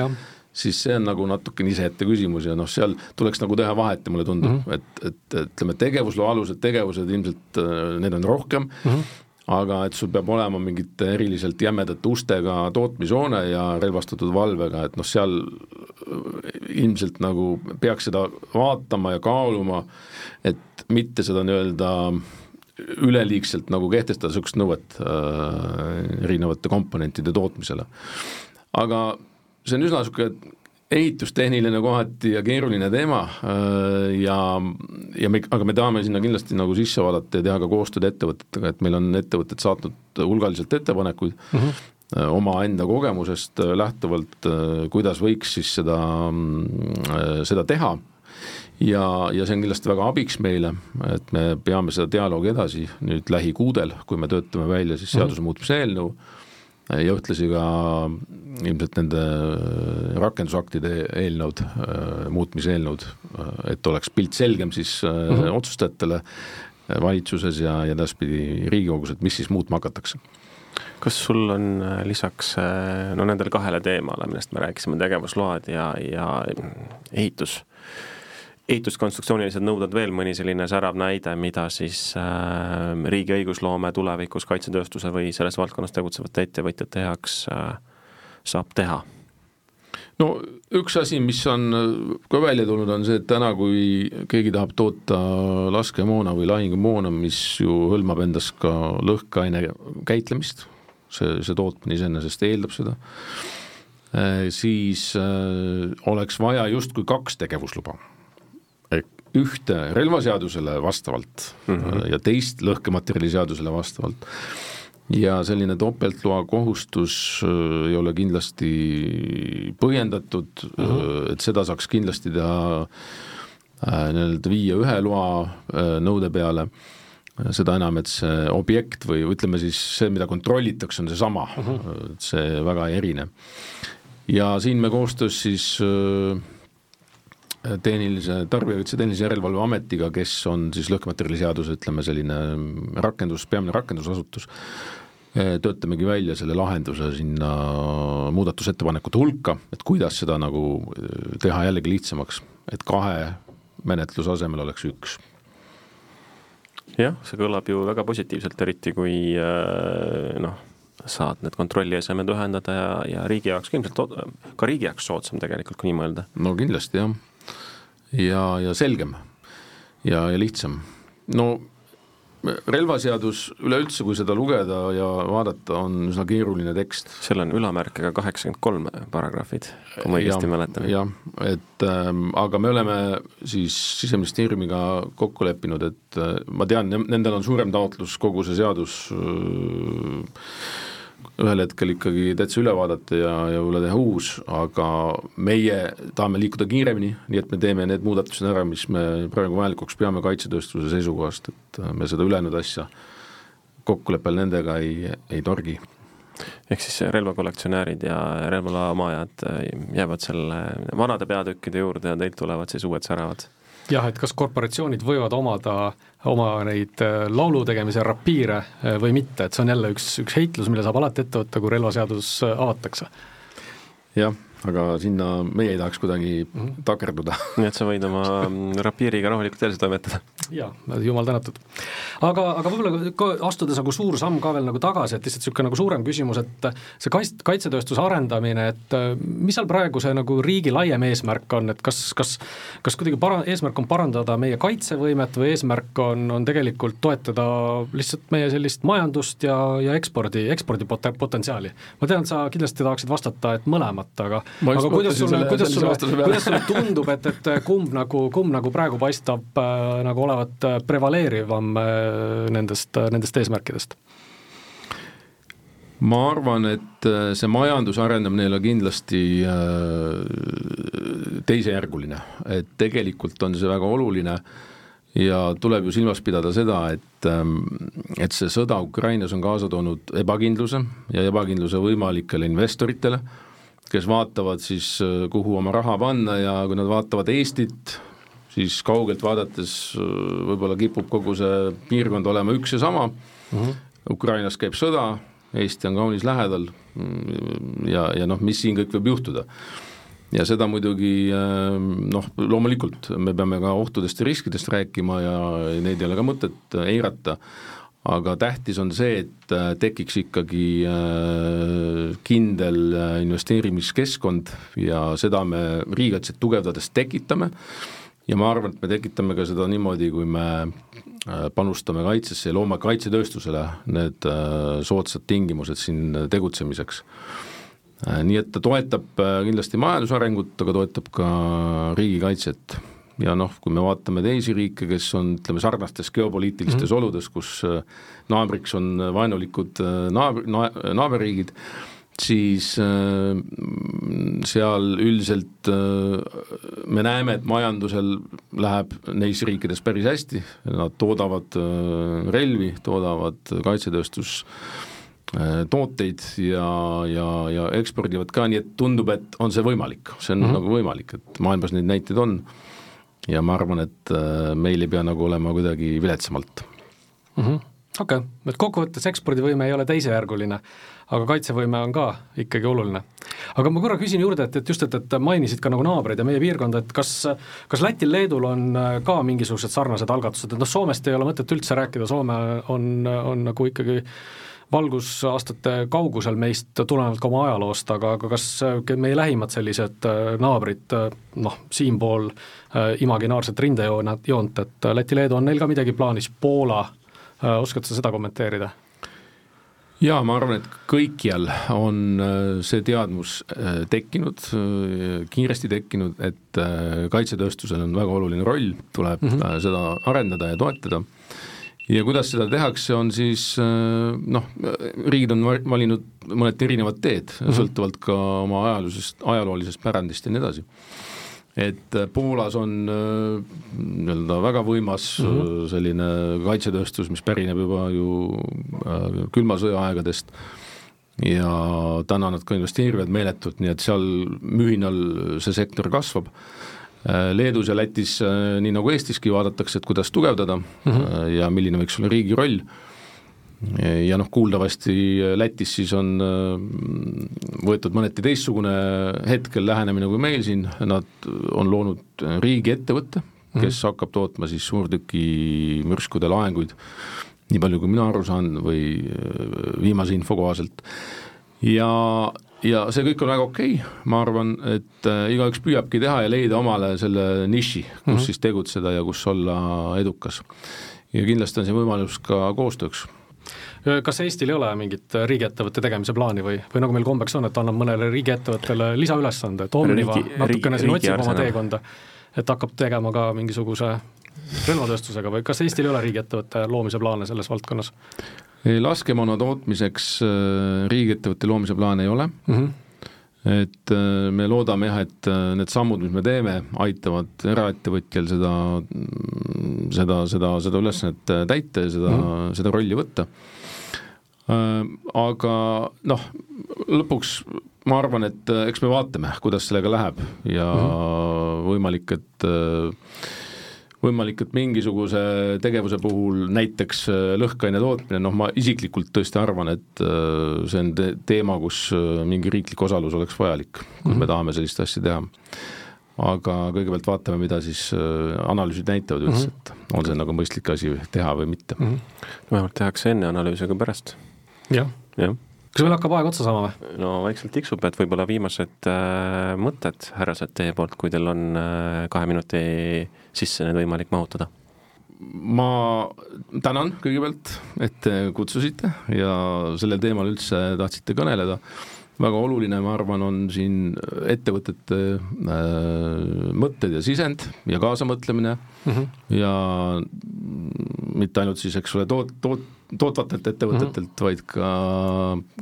[SPEAKER 5] siis see on nagu natukene iseette küsimus ja noh, seal tuleks nagu teha vahet ja mulle tundub mm, -hmm. et, et ütleme, tegevusloa alused tegevused ilmselt äh, need on rohkem mm, -hmm. Aga et sul peab olema mingite eriliselt jämedate ustega tootmishoone ja relvastatud valvega, et noh, seal äh, ilmselt nagu peaks seda vaatama ja kaaluma, et mitte seda nii-öelda üleliigselt nagu kehtestada niisugust nõuet äh, erinevate komponentide tootmisele. aga see on üsna niisugune ehitustehniline kohati ja keeruline teema äh, ja, ja me, aga me tahame sinna kindlasti nagu sisse vaadata ja teha ka koostööd ettevõtetega, et meil on ettevõtted saatnud hulgaliselt ettepanekuid mm -hmm. omaenda kogemusest äh, lähtuvalt, kuidas võiks siis seda, seda teha ja, ja see on kindlasti väga abiks meile, et me peame seda dialoogi edasi nüüd lähikuudel, kui me töötame välja siis seaduse mhm. muutmise eelnõu ja ühtlasi ka ilmselt nende rakendusaktide eelnõud, muutmise eelnõud, et oleks pilt selgem siis mm -hmm. otsustajatele valitsuses ja, ja edaspidi Riigikogus, et mis siis muutma hakatakse
[SPEAKER 3] kas sul on lisaks no nendele kahele teemale, millest me rääkisime, tegevusload ja, ja ehitus, ehituskonstruktsioonilised nõuded veel mõni selline särav näide, mida siis äh, riigi õigusloome tulevikus kaitsetööstuse või selles valdkonnas tegutsevate ettevõtjate heaks äh, saab teha?
[SPEAKER 5] no üks asi, mis on ka välja tulnud, on see, et täna, kui keegi tahab toota laskemoona või lahingumoona, mis ju hõlmab endas ka lõhkeaine käitlemist, see, see tootmine iseenesest eeldab seda, äh, siis äh, oleks vaja justkui kaks tegevusluba ühte relvaseadusele vastavalt mm -hmm. ja teist lõhkematerjaliseadusele vastavalt. ja selline topeltloa kohustus äh, ei ole kindlasti põhjendatud mm, -hmm. et seda saaks kindlasti teha äh, nii-öelda viia ühe loa nõude peale, seda enam, et see objekt või ütleme siis see, mida kontrollitakse, on seesama mm, -hmm. see väga ei erine. ja siin me koostöös siis äh, tehnilise, Tarbijakaitse Tehnilise Järelevalve Ametiga, kes on siis lõhkematerjaliseaduse, ütleme selline rakendus, peamine rakendusasutus, töötamegi välja selle lahenduse sinna muudatusettepanekute hulka, et kuidas seda nagu teha jällegi lihtsamaks, et kahe menetluse asemel oleks üks
[SPEAKER 3] jah, see kõlab ju väga positiivselt, eriti kui noh, saad need kontrolliesemed ühendada ja, ja riigi jaoks ilmselt ka riigi jaoks soodsam tegelikult, kui nii mõelda.
[SPEAKER 5] no kindlasti jah ja, ja selgem ja, ja lihtsam. no relvaseadus üleüldse, kui seda lugeda ja vaadata, on üsna keeruline tekst.
[SPEAKER 3] seal on ülamärkega kaheksakümmend kolm paragrahvid, kui ma õigesti mäletan.
[SPEAKER 5] jah, et ähm, aga me oleme siis Siseministeeriumiga kokku leppinud, et äh, ma tean, nendel on suurem taotlus kogu see seadus äh, ühel hetkel ikkagi täitsa üle vaadata ja, ja võib-olla teha uus, aga meie tahame liikuda kiiremini, nii et me teeme need muudatused ära, mis me praegu vajalikuks peame kaitsetööstuse seisukohast, et me seda ülejäänud asja kokkuleppel nendega ei, ei torgi.
[SPEAKER 3] ehk siis relvakollektsionäärid ja relvaloa omajad jäävad selle vanade peatükkide juurde ja teilt tulevad siis uued säravad?
[SPEAKER 4] Jah, et kas korporatsioonid võivad omada oma neid laulu tegemise rapiire või mitte, et see on jälle üks, üks heitlus, mille saab alati ette võtta, kui relvaseadus avatakse.
[SPEAKER 5] jah aga sinna meie ei tahaks kuidagi mm -hmm. takerduda. [LAUGHS]
[SPEAKER 3] nii et sa võid oma rapiiriga rahulikult edasi toimetada?
[SPEAKER 4] jaa, jumal tänatud. aga, aga võib-olla astudes nagu suur samm ka veel nagu tagasi, et lihtsalt niisugune nagu suurem küsimus, et see kais-, kaitsetööstuse arendamine, et mis seal praegu see nagu riigi laiem eesmärk on, et kas, kas kas kuidagi para-, eesmärk on parandada meie kaitsevõimet või eesmärk on, on tegelikult toetada lihtsalt meie sellist majandust ja, ja ekspordi, ekspordipotentsiaali? ma tean, sa kindlasti tahaksid vastata, et mõlemat, aga aga kuidas sulle, kuidas sulle, kuidas sulle tundub, et, et kumb nagu, kumb nagu praegu paistab äh, nagu olevat äh, prevaleerivam äh, nendest, äh, nendest eesmärkidest?
[SPEAKER 5] ma arvan, et see majanduse arendamine ei ole kindlasti teisejärguline, et tegelikult on see väga oluline ja tuleb ju silmas pidada seda, et, et see sõda Ukrainas on kaasa toonud ebakindluse ja ebakindluse võimalikele investoritele kes vaatavad siis, äh, kuhu oma raha panna ja kui nad vaatavad Eestit, siis kaugelt vaadates äh, võib-olla kipub kogu see piirkond olema üks ja sama mm, -hmm. Ukrainas käib sõda, Eesti on kaunis lähedal mm, ja, ja noh, mis siin kõik võib juhtuda. ja seda muidugi äh, noh, loomulikult me peame ka ohtudest ja riskidest rääkima ja neid ei ole ka mõtet eirata, aga tähtis on see, et äh, tekiks ikkagi äh, kindel äh, investeerimiskeskkond ja seda me riigikaitset tugevdades tekitame ja ma arvan, et me tekitame ka seda niimoodi, kui me panustame kaitsesse ja loome kaitsetööstusele need soodsad tingimused siin tegutsemiseks. Nii et ta toetab kindlasti majandusarengut, aga toetab ka riigikaitset ja noh, kui me vaatame teisi riike, kes on ütleme sarnastes geopoliitilistes mm -hmm. oludes, kus äh, naabriks on vaenulikud äh, naabr-, na-, naaberriigid, siis äh, seal üldiselt me näeme, et majandusel läheb neis riikides päris hästi, nad toodavad relvi, toodavad kaitsetööstus tooteid ja, ja, ja ekspordivad ka, nii et tundub, et on see võimalik, see on mm -hmm. nagu võimalik, et maailmas neid näiteid on ja ma arvan, et äh, meil ei pea nagu olema kuidagi viletsamalt
[SPEAKER 4] mm -hmm.. okei okay., et kokkuvõttes ekspordivõime ei ole teisejärguline, aga kaitsevõime on ka ikkagi oluline. aga ma korra küsin juurde, et, et just, et, et mainisid ka nagu naabreid ja meie piirkonda, et kas, kas Lätil, Leedul on äh, ka mingisugused sarnased algatused, et noh, Soomest ei ole mõtet üldse rääkida, Soome on, on nagu ikkagi valgusaastate kaugusel meist tulenevalt ka oma ajaloost, aga, aga kas meie lähimad sellised äh, naabrid äh, noh, siinpool äh, imaginaarset rindejoont, joont, et Läti-Leedu, on neil ka midagi plaanis, Poola, oskad sa seda kommenteerida?
[SPEAKER 5] jaa, ma arvan, et kõikjal on see teadmus tekkinud, kiiresti tekkinud, et kaitsetööstusel on väga oluline roll, tuleb mm -hmm. seda arendada ja toetada ja kuidas seda tehakse, on siis äh, noh, riigid on valinud mõneti erinevad teed mm, -hmm. sõltuvalt ka oma ajaloolisest, ajaloolisest pärandist ja nii edasi. et äh, Poolas on äh, nii-öelda väga võimas mm -hmm. selline kaitsetööstus, mis pärineb juba ju külma sõja aegadest ja täna nad ka investeerivad meeletult, nii et seal mühinal see sektor kasvab Leedus ja Lätis, äh, nii nagu Eestiski, vaadatakse, et kuidas tugevdada mm -hmm. ja milline võiks olla riigi roll. ja noh, kuuldavasti Lätis siis on võetud mõneti teistsugune hetkel lähenemine kui meil siin, nad on loonud riigiettevõtte, kes mm -hmm. hakkab tootma siis suurtükimürskude laenguid, nii palju kui mina aru saan või viimase info kohaselt. ja ja see kõik on väga okei okay., ma arvan, et äh, igaüks püüabki teha ja leida omale selle niši, kus mm -hmm. siis tegutseda ja kus olla edukas. ja kindlasti on see võimalus ka koostööks
[SPEAKER 4] kas Eestil ei ole mingit riigiettevõtte tegemise plaani või, või nagu meil kombeks on, et annab mõnele riigiettevõttele lisaülesande, et Omniva riigi, natukene siin otsib oma teekonda, et hakkab tegema ka mingisuguse relvatööstusega või kas Eestil ei ole riigiettevõtte loomise plaane selles valdkonnas?
[SPEAKER 5] Laskemoona tootmiseks äh, riigiettevõtte loomise plaane ei ole mm. -hmm et äh, me loodame jah, et äh, need sammud, mis me teeme, aitavad eraettevõtjal seda, seda, seda, seda ülesannet täita ja seda mm, -hmm. seda rolli võtta. aga noh, lõpuks ma arvan, et eks me vaatame, kuidas sellega läheb ja mm -hmm. võimalik, et võimalik, et mingisuguse tegevuse puhul näiteks lõhkeaine tootmine, noh ma isiklikult tõesti arvan, et see on te teema, kus mingi riiklik osalus oleks vajalik, kus mm -hmm. me tahame sellist asja teha aga kõigepealt vaatame, mida siis äh, analüüsid näitavad üldse mm, -hmm. et on see nagu mõistlik asi teha või mitte mm.
[SPEAKER 3] -hmm. vähemalt tehakse enne analüüsi kui pärast.
[SPEAKER 4] jah ja. Kas meil hakkab aeg otsa saama või?
[SPEAKER 3] no vaikselt tiksub, et võib-olla viimased äh, mõtted, härrased, teie poolt, kui teil on äh, kahe minuti sisse need võimalik mahutada?
[SPEAKER 5] ma tänan kõigepealt, et te kutsusite ja sellel teemal üldse tahtsite kõneleda väga oluline, ma arvan, on siin ettevõtete äh, mõtted ja sisend ja kaasamõtlemine mm -hmm. ja mitte ainult siis, eks ole, toot-, toot-, tootvatelt ettevõtetelt mm, -hmm. vaid ka,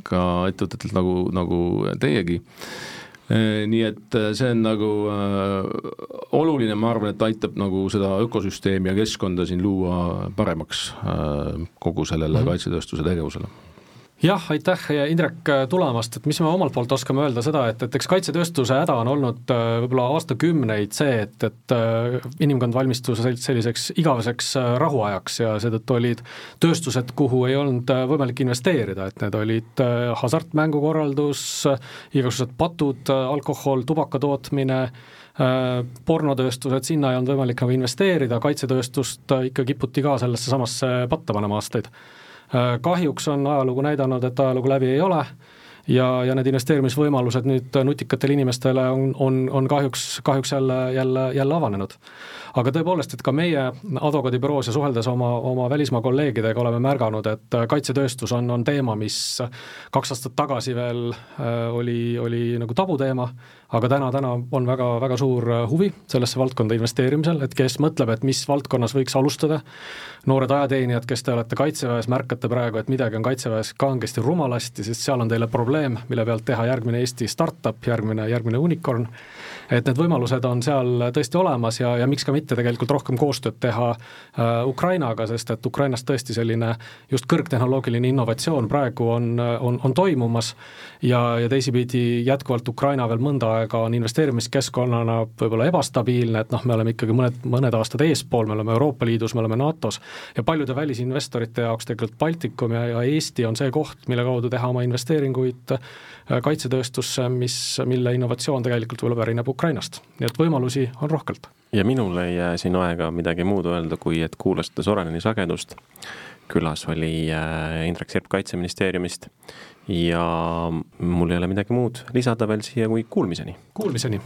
[SPEAKER 5] ka ettevõtetelt nagu, nagu teiegi äh, nii et äh, see on nagu äh, oluline, ma arvan, et aitab nagu seda ökosüsteemi ja keskkonda siin luua paremaks äh, kogu sellele mm -hmm. kaitsetööstuse tegevusele
[SPEAKER 4] jah, aitäh, Indrek, tulemast, et mis me omalt poolt oskame öelda seda, et, et eks kaitsetööstuse häda on olnud äh, võib-olla aastakümneid see, et, et äh, inimkond valmistus selliseks igaveseks äh, rahuajaks ja seetõttu olid tööstused, kuhu ei olnud võimalik investeerida, et need olid hasartmängukorraldus, igasugused patud, alkohol, tubaka tootmine, pornotööstused, sinna ei olnud võimalik nagu investeerida, kaitsetööstust ikka kiputi ka sellesse samasse patta panema aastaid. Äh, kahjuks on ajalugu näidanud, et ajalugu läbi ei ole ja, ja need investeerimisvõimalused nüüd nutikatele inimestele on, on, on kahjuks, kahjuks jälle, jälle, jälle avanenud. aga tõepoolest, et ka meie advokaadibüroos ja suheldes oma, oma välismaa kolleegidega oleme märganud, et kaitsetööstus on, on teema, mis kaks aastat tagasi veel äh, oli, oli nagu tabuteema aga täna, täna on väga, väga suur äh, huvi sellesse valdkonda investeerimisel, et kes mõtleb, et mis valdkonnas võiks alustada, noored ajateenijad, kes te olete Kaitseväes, märkate praegu, et midagi on Kaitseväes kangesti rumalasti, sest seal on teile probleem, mille pealt teha järgmine Eesti startup, järgmine, järgmine unicorn, et need võimalused on seal tõesti olemas ja, ja miks ka mitte tegelikult rohkem koostööd teha äh, Ukrainaga, sest et Ukrainas tõesti selline just kõrgtehnoloogiline innovatsioon praegu on, on, on toimumas ja, ja teisipidi jätkuvalt Ukraina veel mõnda aega on investeerimiskeskkonnana võib-olla ebastabiilne, et noh, me oleme ikkagi mõned, mõned aastad eespool, me oleme Euroopa Liidus, me oleme NATO-s ja paljude välisinvestorite jaoks tegelikult Baltikum ja, ja Eesti on see koht, mille kaudu teha oma investeeringuid äh, kaitsetööstusse, mis, mille innovatsioon tegelikult võib-olla pärineb Ukrainast, nii et võimalusi on rohkelt.
[SPEAKER 3] ja minul ei jää siin aega midagi muud öelda, kui et kuulasite Soraneni sagedust külas oli äh, Indrek Sirp Kaitseministeeriumist ja mul ei ole midagi muud lisada veel siia kui kuulmiseni.
[SPEAKER 4] Kuulmiseni